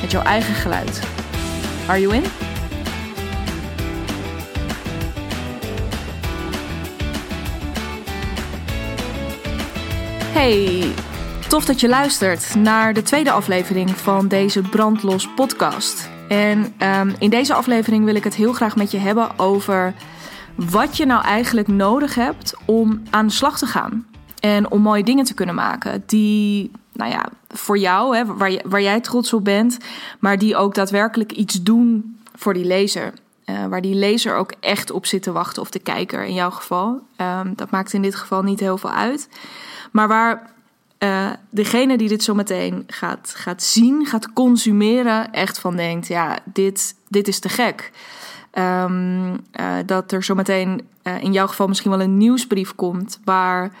met jouw eigen geluid. Are you in? Hey, tof dat je luistert naar de tweede aflevering van deze Brandlos podcast. En um, in deze aflevering wil ik het heel graag met je hebben over wat je nou eigenlijk nodig hebt om aan de slag te gaan. En om mooie dingen te kunnen maken die, nou ja, voor jou, hè, waar, waar jij trots op bent, maar die ook daadwerkelijk iets doen voor die lezer. Uh, waar die lezer ook echt op zit te wachten, of de kijker in jouw geval. Um, dat maakt in dit geval niet heel veel uit. Maar waar uh, degene die dit zo meteen gaat, gaat zien, gaat consumeren, echt van denkt: ja, dit, dit is te gek. Um, uh, dat er zometeen uh, in jouw geval misschien wel een nieuwsbrief komt waar,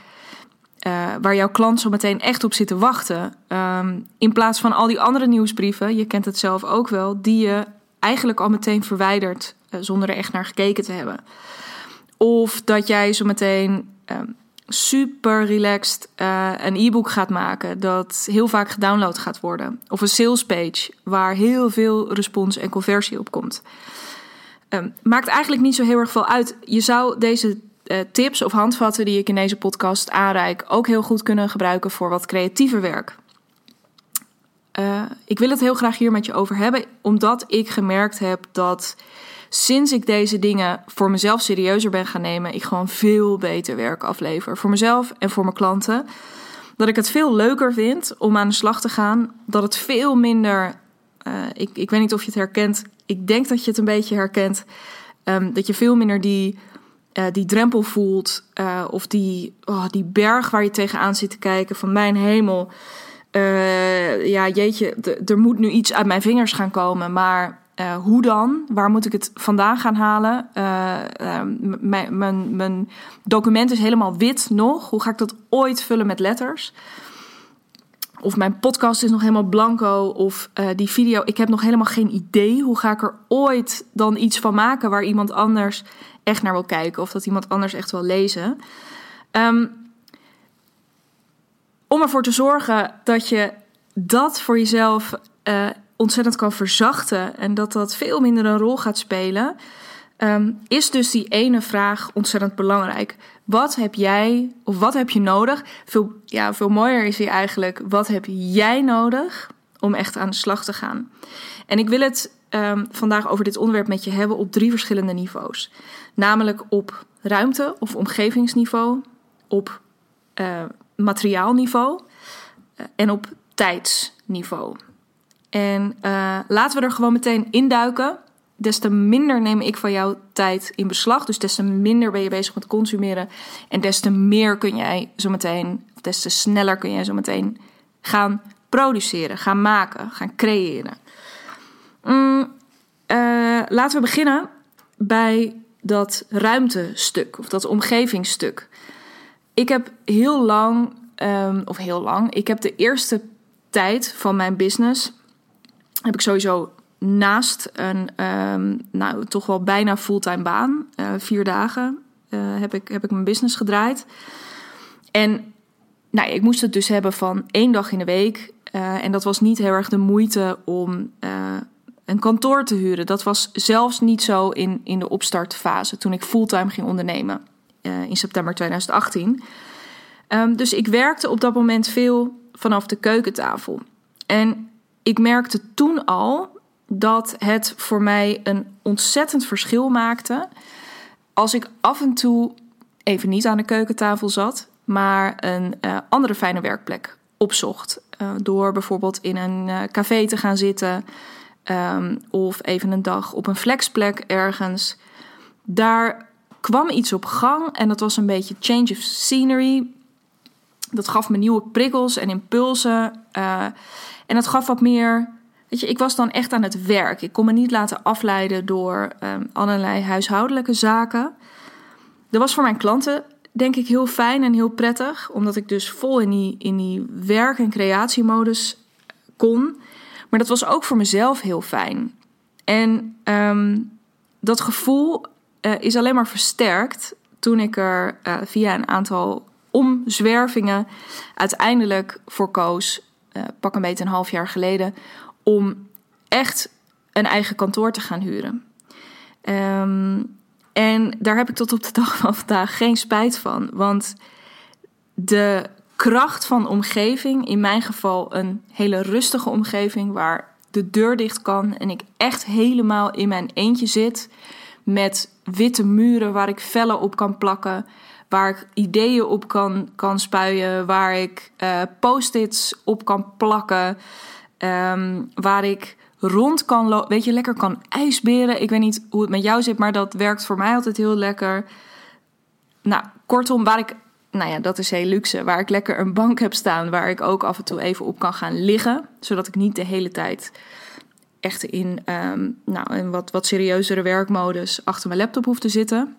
uh, waar jouw klant zo meteen echt op zit te wachten. Um, in plaats van al die andere nieuwsbrieven, je kent het zelf ook wel, die je eigenlijk al meteen verwijdert zonder er echt naar gekeken te hebben. Of dat jij zo meteen um, super relaxed uh, een e-book gaat maken dat heel vaak gedownload gaat worden. Of een salespage waar heel veel respons en conversie op komt. Um, maakt eigenlijk niet zo heel erg veel uit. Je zou deze tips of handvatten die ik in deze podcast aanreik ook heel goed kunnen gebruiken voor wat creatiever werk. Uh, ik wil het heel graag hier met je over hebben, omdat ik gemerkt heb dat sinds ik deze dingen voor mezelf serieuzer ben gaan nemen, ik gewoon veel beter werk aflever. Voor mezelf en voor mijn klanten. Dat ik het veel leuker vind om aan de slag te gaan. Dat het veel minder. Uh, ik, ik weet niet of je het herkent. Ik denk dat je het een beetje herkent. Um, dat je veel minder die, uh, die drempel voelt. Uh, of die, oh, die berg waar je tegenaan zit te kijken. Van mijn hemel. ja, jeetje, er moet nu iets uit mijn vingers gaan komen. Maar hoe dan? Waar moet ik het vandaan gaan halen? Mijn document is helemaal wit nog. Hoe ga ik dat ooit vullen met letters? Of mijn podcast is nog helemaal blanco. Of die video, ik heb nog helemaal geen idee. Hoe ga ik er ooit dan iets van maken waar iemand anders echt naar wil kijken? Of dat iemand anders echt wil lezen? Um, om ervoor te zorgen dat je dat voor jezelf ontzettend kan verzachten en dat dat veel minder een rol gaat spelen, um, is dus die ene vraag ontzettend belangrijk. Wat heb jij of wat heb je nodig? Veel, ja, veel mooier is hier eigenlijk, wat heb jij nodig om echt aan de slag te gaan? En ik wil het um, vandaag over dit onderwerp met je hebben op drie verschillende niveaus. Namelijk op ruimte of omgevingsniveau, op uh, materiaalniveau uh, en op tijdsniveau. En uh, laten we er gewoon meteen induiken. Des te minder neem ik van jouw tijd in beslag. Dus des te minder ben je bezig met consumeren. En des te meer kun jij zo meteen, des te sneller kun jij zo meteen gaan produceren, gaan maken, gaan creëren. Mm, uh, laten we beginnen bij dat ruimtestuk of dat omgevingsstuk. Ik heb heel lang, um, of heel lang, ik heb de eerste tijd van mijn business heb ik sowieso naast een um, nou, toch wel bijna fulltime baan, uh, vier dagen, uh, heb, ik, heb ik mijn business gedraaid. En nou, ik moest het dus hebben van één dag in de week. Uh, en dat was niet heel erg de moeite om een kantoor te huren. Dat was zelfs niet zo in, in de opstartfase toen ik fulltime ging ondernemen in september 2018. Um, ehm, dus ik werkte op dat moment veel vanaf de keukentafel. En ik merkte toen al dat het voor mij een ontzettend verschil maakte als ik af en toe even niet aan de keukentafel zat, maar een uh, andere fijne werkplek opzocht. Uh, door bijvoorbeeld in een uh, café te gaan zitten um, of even een dag op een flexplek ergens. Daar kwam iets op gang en dat was een beetje change of scenery. Dat gaf me nieuwe prikkels en impulsen. En het gaf wat meer Weet je, ik was dan echt aan het werk. Ik kon me niet laten afleiden door um, allerlei huishoudelijke zaken. Dat was voor mijn klanten denk ik heel fijn en heel prettig, omdat ik dus vol in die, in die werk- en creatiemodus kon. Maar dat was ook voor mezelf heel fijn. En um, dat gevoel uh, is alleen maar versterkt toen ik er uh, via een aantal omzwervingen uiteindelijk voor koos, uh, pak een beetje een half jaar geleden, om echt een eigen kantoor te gaan huren. Um, en daar heb ik tot op de dag van vandaag geen spijt van. Want de kracht van omgeving, in mijn geval een hele rustige omgeving waar de deur dicht kan en ik echt helemaal in mijn eentje zit met witte muren waar ik vellen op kan plakken, waar ik ideeën op kan, kan spuien, waar ik uh, post-its op kan plakken, um, waar ik rond kan lopen. Weet je, lekker kan ijsberen. Ik weet niet hoe het met jou zit, maar dat werkt voor mij altijd heel lekker. Nou, kortom, waar ik. Nou ja, dat is heel luxe. Waar ik lekker een bank heb staan. Waar ik ook af en toe even op kan gaan liggen. Zodat ik niet de hele tijd echt in um, nou, een wat, wat serieuzere werkmodus achter mijn laptop hoef te zitten.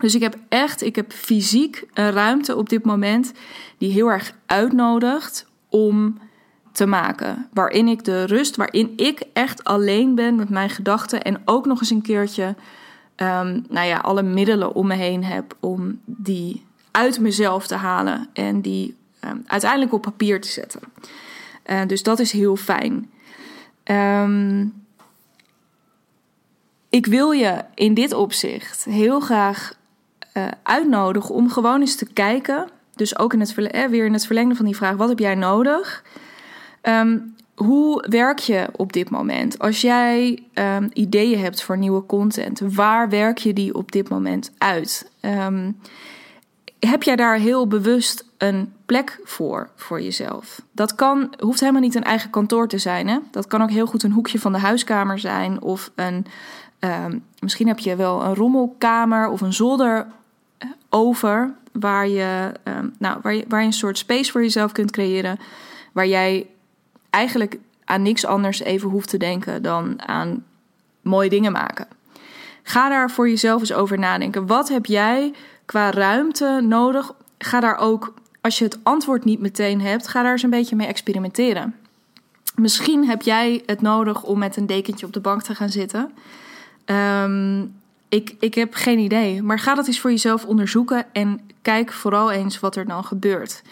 Dus ik heb echt, ik heb fysiek een ruimte op dit moment die heel erg uitnodigt om te maken. Waarin ik de rust, waarin ik echt alleen ben met mijn gedachten. En ook nog eens een keertje, um, nou ja, alle middelen om me heen heb om die uit mezelf te halen. En die um, uiteindelijk op papier te zetten. Uh, dus dat is heel fijn. Um, ik wil je in dit opzicht heel graag uh, uitnodigen om gewoon eens te kijken. Dus ook in het, eh, weer in het verlengde van die vraag: wat heb jij nodig? Um, hoe werk je op dit moment? Als jij um, ideeën hebt voor nieuwe content, waar werk je die op dit moment uit? Um, heb jij daar heel bewust een plek voor voor jezelf? Dat kan, hoeft helemaal niet een eigen kantoor te zijn. Hè? Dat kan ook heel goed een hoekje van de huiskamer zijn. Of een, misschien heb je wel een rommelkamer of een zolder eh, over. Waar je, nou, waar, je, waar je een soort space voor jezelf kunt creëren. Waar jij eigenlijk aan niks anders even hoeft te denken dan aan mooie dingen maken. Ga daar voor jezelf eens over nadenken. Wat heb jij qua ruimte nodig? Ga daar ook, als je het antwoord niet meteen hebt, ga daar eens een beetje mee experimenteren. Misschien heb jij het nodig om met een dekentje op de bank te gaan zitten. Um, ik, ik heb geen idee. Maar ga dat eens voor jezelf onderzoeken en kijk vooral eens wat er dan gebeurt.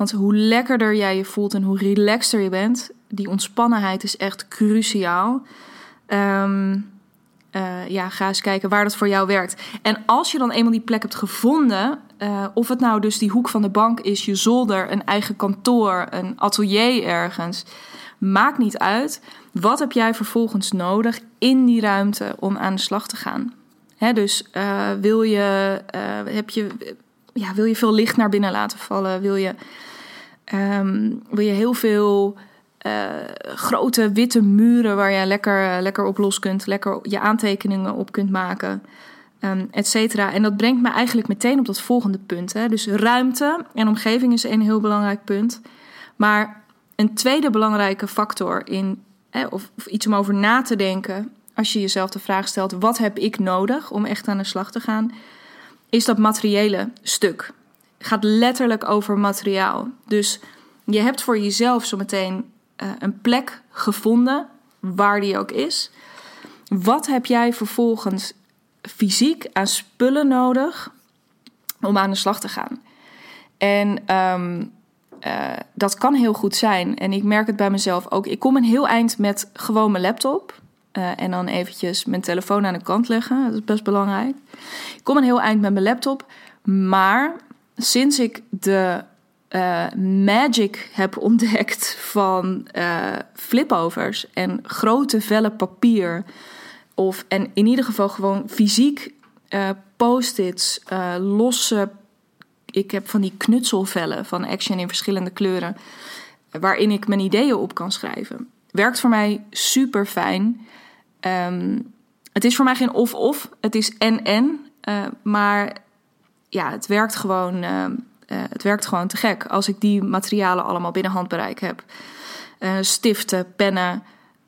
Want hoe lekkerder jij je voelt en hoe relaxter je bent, die ontspannenheid is echt cruciaal. Um, uh, ja, ga eens kijken waar dat voor jou werkt. En als je dan eenmaal die plek hebt gevonden, uh, of het nou dus die hoek van de bank is, je zolder, een eigen kantoor, een atelier ergens, maakt niet uit. Wat heb jij vervolgens nodig in die ruimte om aan de slag te gaan? Dus uh, wil je, heb je, ja, wil je veel licht naar binnen laten vallen? Wil je Um, wil je heel veel uh, grote witte muren waar je lekker, lekker op los kunt, lekker je aantekeningen op kunt maken, um, et cetera. En dat brengt me eigenlijk meteen op dat volgende punt. Hè. Dus ruimte en omgeving is een heel belangrijk punt. Maar een tweede belangrijke factor in, hè, of, of iets om over na te denken, als je jezelf de vraag stelt: wat heb ik nodig om echt aan de slag te gaan, is dat materiële stuk gaat letterlijk over materiaal. Dus je hebt voor jezelf zometeen uh, een plek gevonden, waar die ook is. Wat heb jij vervolgens fysiek aan spullen nodig om aan de slag te gaan? En um, uh, dat kan heel goed zijn. En ik merk het bij mezelf ook. Ik kom een heel eind met gewoon mijn laptop. Uh, en dan eventjes mijn telefoon aan de kant leggen. Dat is best belangrijk. Ik kom een heel eind met mijn laptop. Maar sinds ik de uh, magic heb ontdekt van uh, flipovers en grote vellen papier. Of, en in ieder geval gewoon fysiek uh, post-its, losse. Ik heb van die knutselvellen van Action in verschillende kleuren. Waarin ik mijn ideeën op kan schrijven. Werkt voor mij super fijn. Um, het is voor mij geen of-of. Het is en-en. maar ja, het werkt gewoon. Uh, uh, het werkt gewoon te gek als ik die materialen allemaal binnen handbereik heb. Uh, stiften, pennen,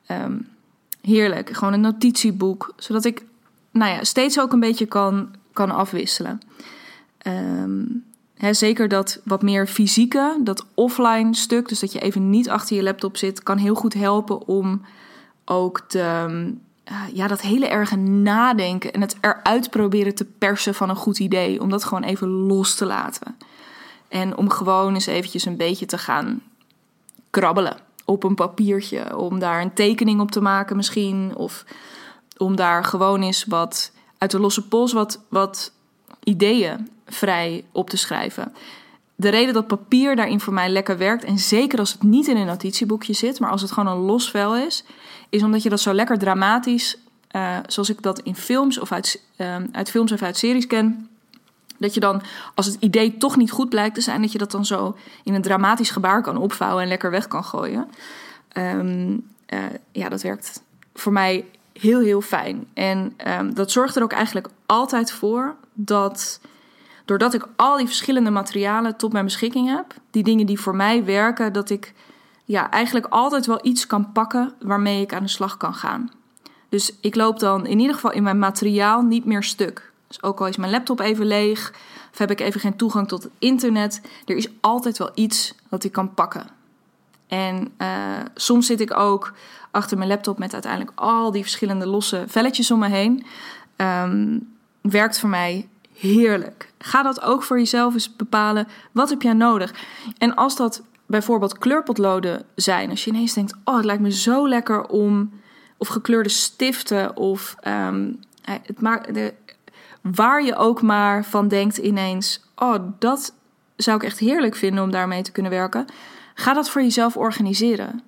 ehm, heerlijk. Gewoon een notitieboek, zodat ik nou ja, steeds ook een beetje kan, kan afwisselen. Um, zeker dat wat meer fysieke, dat offline stuk, dus dat je even niet achter je laptop zit, kan heel goed helpen om ook de, uh, ja, dat hele erge nadenken en het eruit proberen te persen van een goed idee. Om dat gewoon even los te laten. En om gewoon eens eventjes een beetje te gaan krabbelen op een papiertje. Om daar een tekening op te maken misschien. Of om daar gewoon eens wat uit de losse pols wat, wat ideeën vrij op te schrijven. De reden dat papier daarin voor mij lekker werkt, en zeker als het niet in een notitieboekje zit, maar als het gewoon een los vel is, is omdat je dat zo lekker dramatisch, uh, zoals ik dat in films of uit, uh, uit films of uit series ken, dat je dan, als het idee toch niet goed blijkt te zijn, dat je dat dan zo in een dramatisch gebaar kan opvouwen en lekker weg kan gooien. Um, uh, ja, dat werkt voor mij heel, heel fijn. En um, dat zorgt er ook eigenlijk altijd voor dat doordat ik al die verschillende materialen tot mijn beschikking heb, die dingen die voor mij werken, dat ik ja, eigenlijk altijd wel iets kan pakken waarmee ik aan de slag kan gaan. Dus ik loop dan in ieder geval in mijn materiaal niet meer stuk. Dus ook al is mijn laptop even leeg, of heb ik even geen toegang tot het internet, er is altijd wel iets wat ik kan pakken. En uh, soms zit ik ook achter mijn laptop met uiteindelijk al die verschillende losse velletjes om me heen. Um, werkt voor mij heerlijk. Ga dat ook voor jezelf eens bepalen. Wat heb jij nodig? En als dat bijvoorbeeld kleurpotloden zijn, als je ineens denkt: Oh, het lijkt me zo lekker om. Of gekleurde stiften, of um, het maakt de, waar je ook maar van denkt ineens: Oh, dat zou ik echt heerlijk vinden om daarmee te kunnen werken. Ga dat voor jezelf organiseren.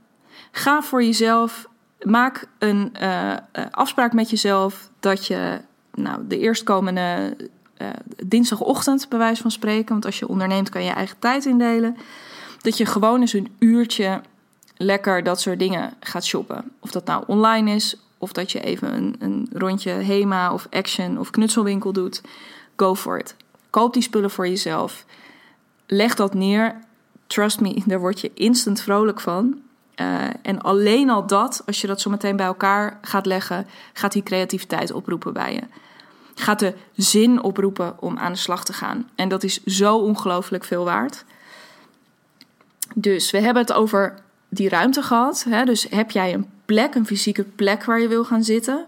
Ga voor jezelf, maak een uh, afspraak met jezelf dat je nou, de eerstkomende uh, dinsdagochtend, bij wijze van spreken. Want als je onderneemt, kan je eigen tijd indelen. Dat je gewoon eens een uurtje lekker dat soort dingen gaat shoppen. Of dat nou online is, of dat je even een, een rondje Hema of Action of knutselwinkel doet. Go for it. Koop die spullen voor jezelf. Leg dat neer. Trust me, daar word je instant vrolijk van. Uh, en alleen al dat, als je dat zo meteen bij elkaar gaat leggen, gaat die creativiteit oproepen bij je gaat de zin oproepen om aan de slag te gaan. En dat is zo ongelooflijk veel waard. Dus we hebben het over die ruimte gehad. Hè? Dus heb jij een plek, een fysieke plek waar je wil gaan zitten?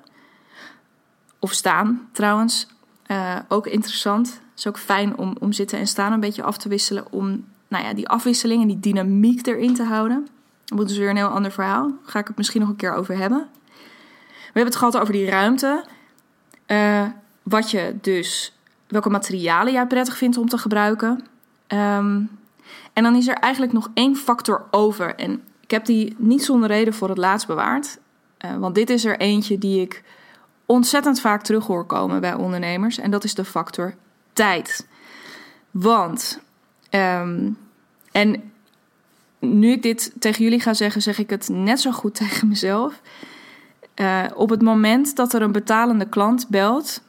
Of staan trouwens. Uh, ook interessant. Het is ook fijn om, om zitten en staan een beetje af te wisselen. Om nou ja, die afwisseling en die dynamiek erin te houden. Dat is dus weer een heel ander verhaal. Daar ga ik het misschien nog een keer over hebben. We hebben het gehad over die ruimte. Uh, wat je dus, welke materialen jij prettig vindt om te gebruiken. Um, en dan is er eigenlijk nog één factor over. En ik heb die niet zonder reden voor het laatst bewaard. Uh, want dit is er eentje die ik ontzettend vaak terug hoor komen bij ondernemers. En dat is de factor tijd. Want, um, en nu ik dit tegen jullie ga zeggen, zeg ik het net zo goed tegen mezelf. Uh, op het moment dat er een betalende klant belt,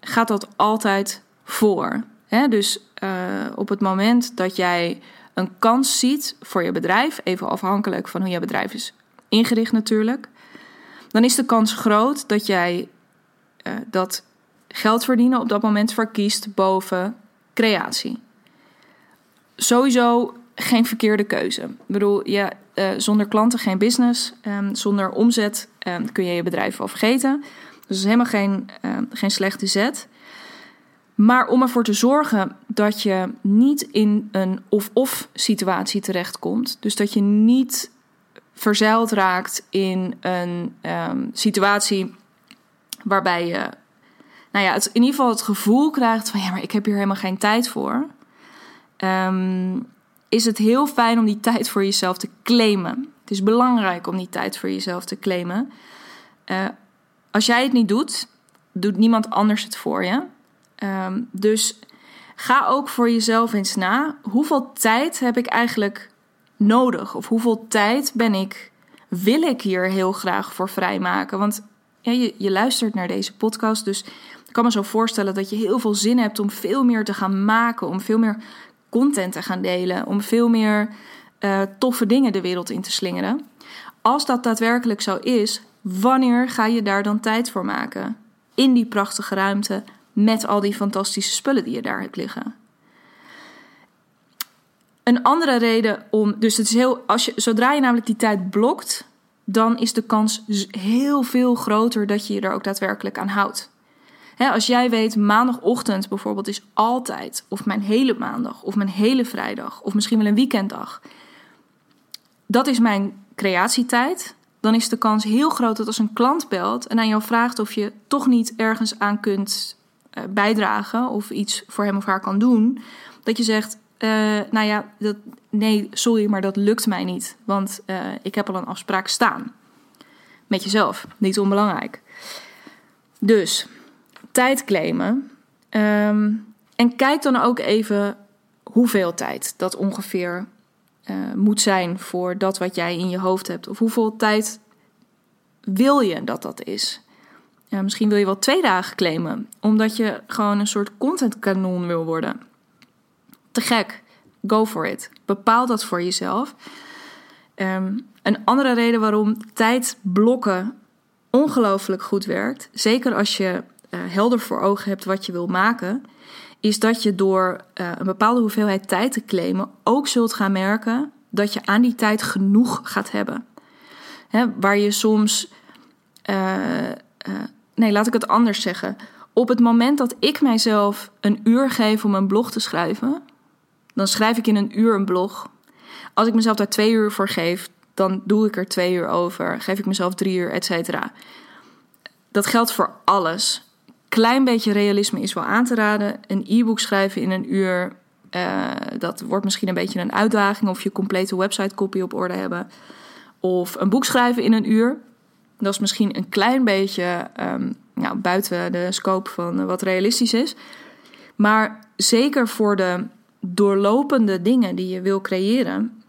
gaat dat altijd voor. Dus uh, op het moment dat jij een kans ziet voor je bedrijf, even afhankelijk van hoe je bedrijf is ingericht natuurlijk, dan is de kans groot dat jij uh, dat geld verdienen op dat moment verkiest boven creatie. Sowieso geen verkeerde keuze. Ik bedoel, ja, uh, zonder klanten geen business. Um, zonder omzet um, kun je je bedrijf wel vergeten. Dus is helemaal geen, uh, geen slechte zet. Maar om ervoor te zorgen dat je niet in een of-of situatie terechtkomt. Dus dat je niet verzeild raakt in een um, situatie waarbij je, nou ja, in ieder geval het gevoel krijgt van ja, maar ik heb hier helemaal geen tijd voor. Um, is het heel fijn om die tijd voor jezelf te claimen. Het is belangrijk om die tijd voor jezelf te claimen. Uh, als jij het niet doet, doet niemand anders het voor je. Um, dus ga ook voor jezelf eens na. Hoeveel tijd heb ik eigenlijk nodig? Of hoeveel tijd ben ik, wil ik hier heel graag voor vrijmaken? Want je, je luistert naar deze podcast, dus ik kan me zo voorstellen dat je heel veel zin hebt om veel meer te gaan maken, om veel meer content te gaan delen, om veel meer uh, toffe dingen de wereld in te slingeren. als dat daadwerkelijk zo is, wanneer ga je daar dan tijd voor maken? In die prachtige ruimte met al die fantastische spullen die je daar hebt liggen. Een andere reden om. Dus het is heel. Als je, zodra je namelijk die tijd blokt, dan is de kans heel veel groter dat je je er ook daadwerkelijk aan houdt. als jij weet, maandagochtend bijvoorbeeld is altijd, of mijn hele maandag, of mijn hele vrijdag, of misschien wel een weekenddag. Dat is mijn creatietijd. Dan is de kans heel groot dat als een klant belt en aan jou vraagt of je toch niet ergens aan kunt bijdragen of iets voor hem of haar kan doen, dat je zegt: uh, nou ja, dat, nee, sorry, maar dat lukt mij niet. Want uh, ik heb al een afspraak staan. Met jezelf, niet onbelangrijk. Dus, tijd claimen. Um, en kijk dan ook even hoeveel tijd dat ongeveer moet zijn voor dat wat jij in je hoofd hebt. Of hoeveel tijd wil je dat dat is. Misschien wil je wel twee dagen claimen, omdat je gewoon een soort contentkanon wil worden te gek. Go for it. Bepaal dat voor jezelf. Um, een andere reden waarom tijdblokken ongelooflijk goed werkt, zeker als je uh, helder voor ogen hebt wat je wil maken, is dat je door uh, een bepaalde hoeveelheid tijd te claimen ook zult gaan merken dat je aan die tijd genoeg gaat hebben. Waar je soms. Uh, nee, laat ik het anders zeggen. Op het moment dat ik mijzelf een uur geef om een blog te schrijven, dan schrijf ik in een uur een blog. Als ik mezelf daar twee uur voor geef, dan doe ik er twee uur over. Geef ik mezelf drie uur, et cetera. Dat geldt voor alles. Klein beetje realisme is wel aan te raden. Een e-book schrijven in een uur, uh, dat wordt misschien een beetje een uitdaging. Of je complete website copy op orde hebben. Of een boek schrijven in een uur. Dat is misschien een klein beetje um, nou, buiten de scope van wat realistisch is. Maar zeker voor de doorlopende dingen die je wil creëren,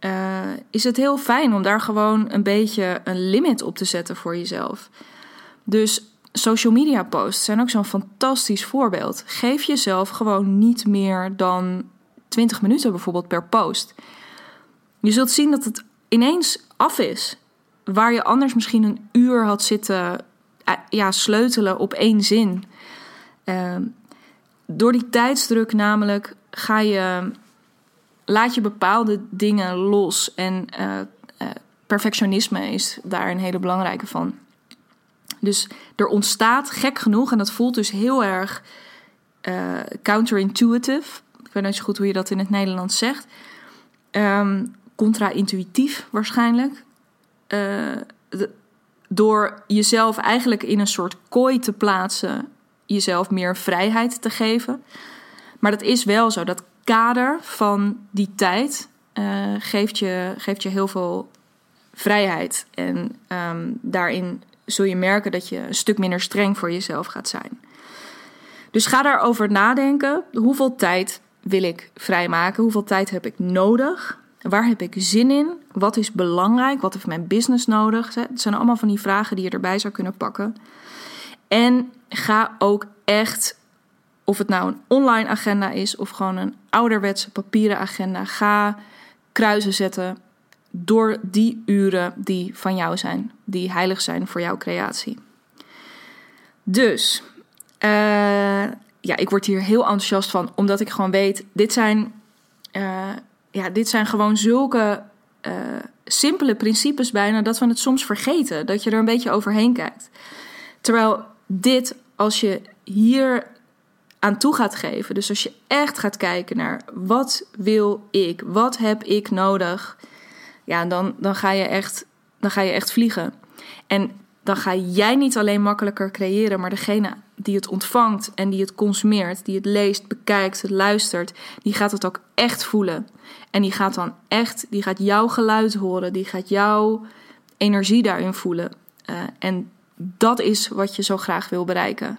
uh, is het heel fijn om daar gewoon een beetje een limit op te zetten voor jezelf. Dus social media posts zijn ook zo'n fantastisch voorbeeld. Geef jezelf gewoon niet meer dan 20 minuten bijvoorbeeld per post. Je zult zien dat het ineens af is. Waar je anders misschien een uur had zitten uh, ja, sleutelen op één zin. Uh, door die tijdsdruk namelijk ga je, laat je bepaalde dingen los. En uh, uh, perfectionisme is daar een hele belangrijke van. Dus er ontstaat gek genoeg, en dat voelt dus heel erg counterintuitive. Ik weet niet zo goed hoe je dat in het Nederlands zegt. Um, contra-intuïtief waarschijnlijk. De, door jezelf eigenlijk in een soort kooi te plaatsen, jezelf meer vrijheid te geven. Maar dat is wel zo. Dat kader van die tijd uh, geeft, je, geeft je heel veel vrijheid. En um, daarin zul je merken dat je een stuk minder streng voor jezelf gaat zijn. Dus ga daarover nadenken. Hoeveel tijd wil ik vrijmaken? Hoeveel tijd heb ik nodig? Waar heb ik zin in? Wat is belangrijk? Wat heeft mijn business nodig? Het zijn allemaal van die vragen die je erbij zou kunnen pakken. En ga ook echt of het nou een online agenda is of gewoon een ouderwetse papieren agenda, ga kruisen zetten door die uren die van jou zijn, die heilig zijn voor jouw creatie. Dus, uh, ja, ik word hier heel enthousiast van, omdat ik gewoon weet, dit zijn, uh, ja, dit zijn gewoon zulke uh, simpele principes bijna, dat we het soms vergeten, dat je er een beetje overheen kijkt. Terwijl dit, als je hier aan toe gaat geven. Dus als je echt gaat kijken naar wat wil ik, wat heb ik nodig, ja, dan, dan, ga, je echt, dan ga je echt vliegen. En dan ga jij niet alleen makkelijker creëren, maar degene die het ontvangt en die het consumeert, die het leest, bekijkt, luistert, die gaat het ook echt voelen. En die gaat dan echt, die gaat jouw geluid horen, die gaat jouw energie daarin voelen. Uh, en dat is wat je zo graag wil bereiken.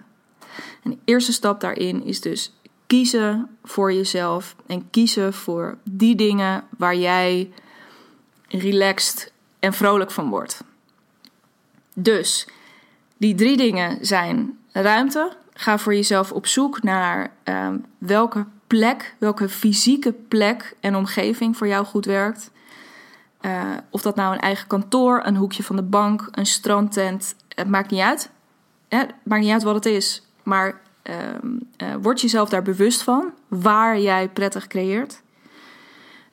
En de eerste stap daarin is dus kiezen voor jezelf en kiezen voor die dingen waar jij relaxed en vrolijk van wordt. Dus die drie dingen zijn ruimte. Ga voor jezelf op zoek naar uh, welke plek, welke fysieke plek en omgeving voor jou goed werkt. of dat nou een eigen kantoor, een hoekje van de bank, een strandtent, het maakt niet uit. Het maakt niet uit wat het is, maar uh, word jezelf daar bewust van waar jij prettig creëert.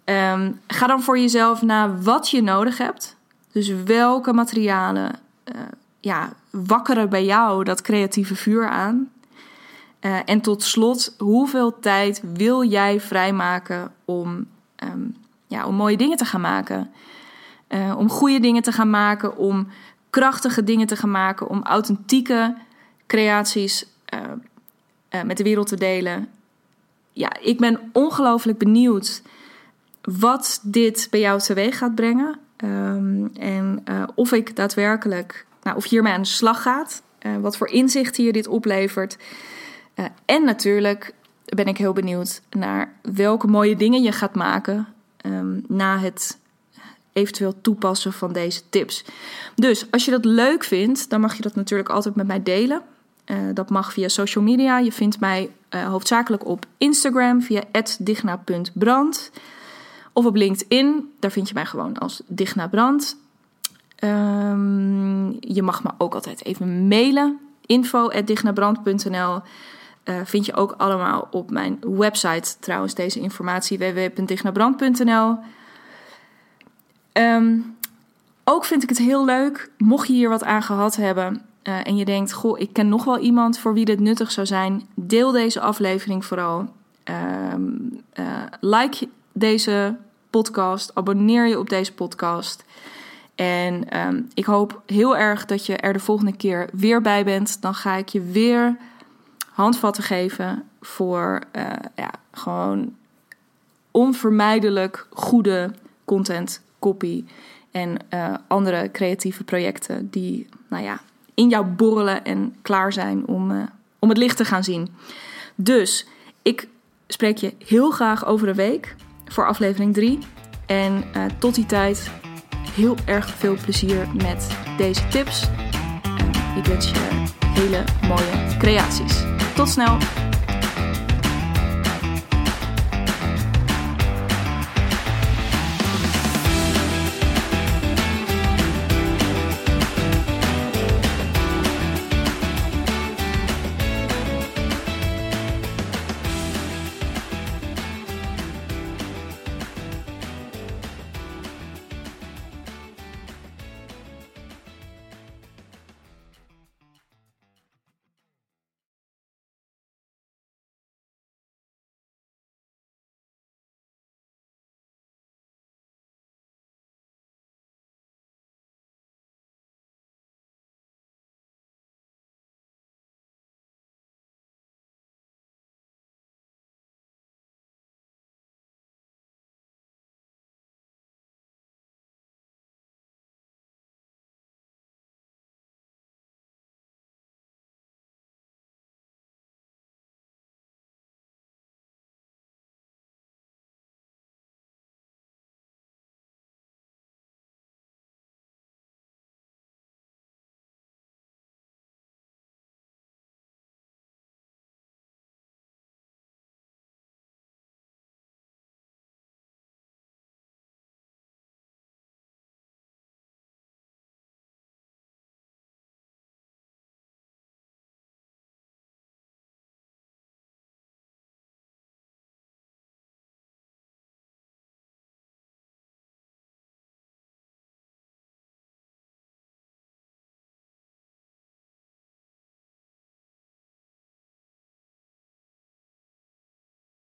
Um, ga dan voor jezelf naar wat je nodig hebt. Dus welke materialen uh, ja, wakkeren bij jou dat creatieve vuur aan. Uh, en tot slot, hoeveel tijd wil jij vrijmaken om, um, ja, om mooie dingen te gaan maken? Uh, om goede dingen te gaan maken, om krachtige dingen te gaan maken, om authentieke creaties uh, met de wereld te delen. Ja, ik ben ongelooflijk benieuwd wat dit bij jou teweeg gaat brengen. Um, en of ik daadwerkelijk, nou, of hiermee aan de slag gaat. Wat voor inzichten je dit oplevert. Uh, en natuurlijk ben ik heel benieuwd naar welke mooie dingen je gaat maken um, na het eventueel toepassen van deze tips. Dus als je dat leuk vindt, dan mag je dat natuurlijk altijd met mij delen. Uh, dat mag via social media. Je vindt mij uh, hoofdzakelijk op Instagram via digna.brand. Of op LinkedIn, daar vind je mij gewoon als Digna Brand. Um, je mag me ook altijd even mailen. info.dignabrand.nl uh, vind je ook allemaal op mijn website trouwens deze informatie www.dignabrand.nl. Um, ook vind ik het heel leuk, mocht je hier wat aan gehad hebben uh, en je denkt, goh, ik ken nog wel iemand voor wie dit nuttig zou zijn, deel deze aflevering vooral. Um, uh, like deze podcast, abonneer je op deze podcast. En um, ik hoop heel erg dat je er de volgende keer weer bij bent. Dan ga ik je weer handvatten geven voor uh, ja, gewoon onvermijdelijk goede content, copy en uh, andere creatieve projecten die, nou ja, in jou borrelen en klaar zijn om, uh, om het licht te gaan zien. Dus ik spreek je heel graag over een week voor aflevering 3. En tot die tijd heel erg veel plezier met deze tips. Ik wens je hele mooie creaties. Tot snel!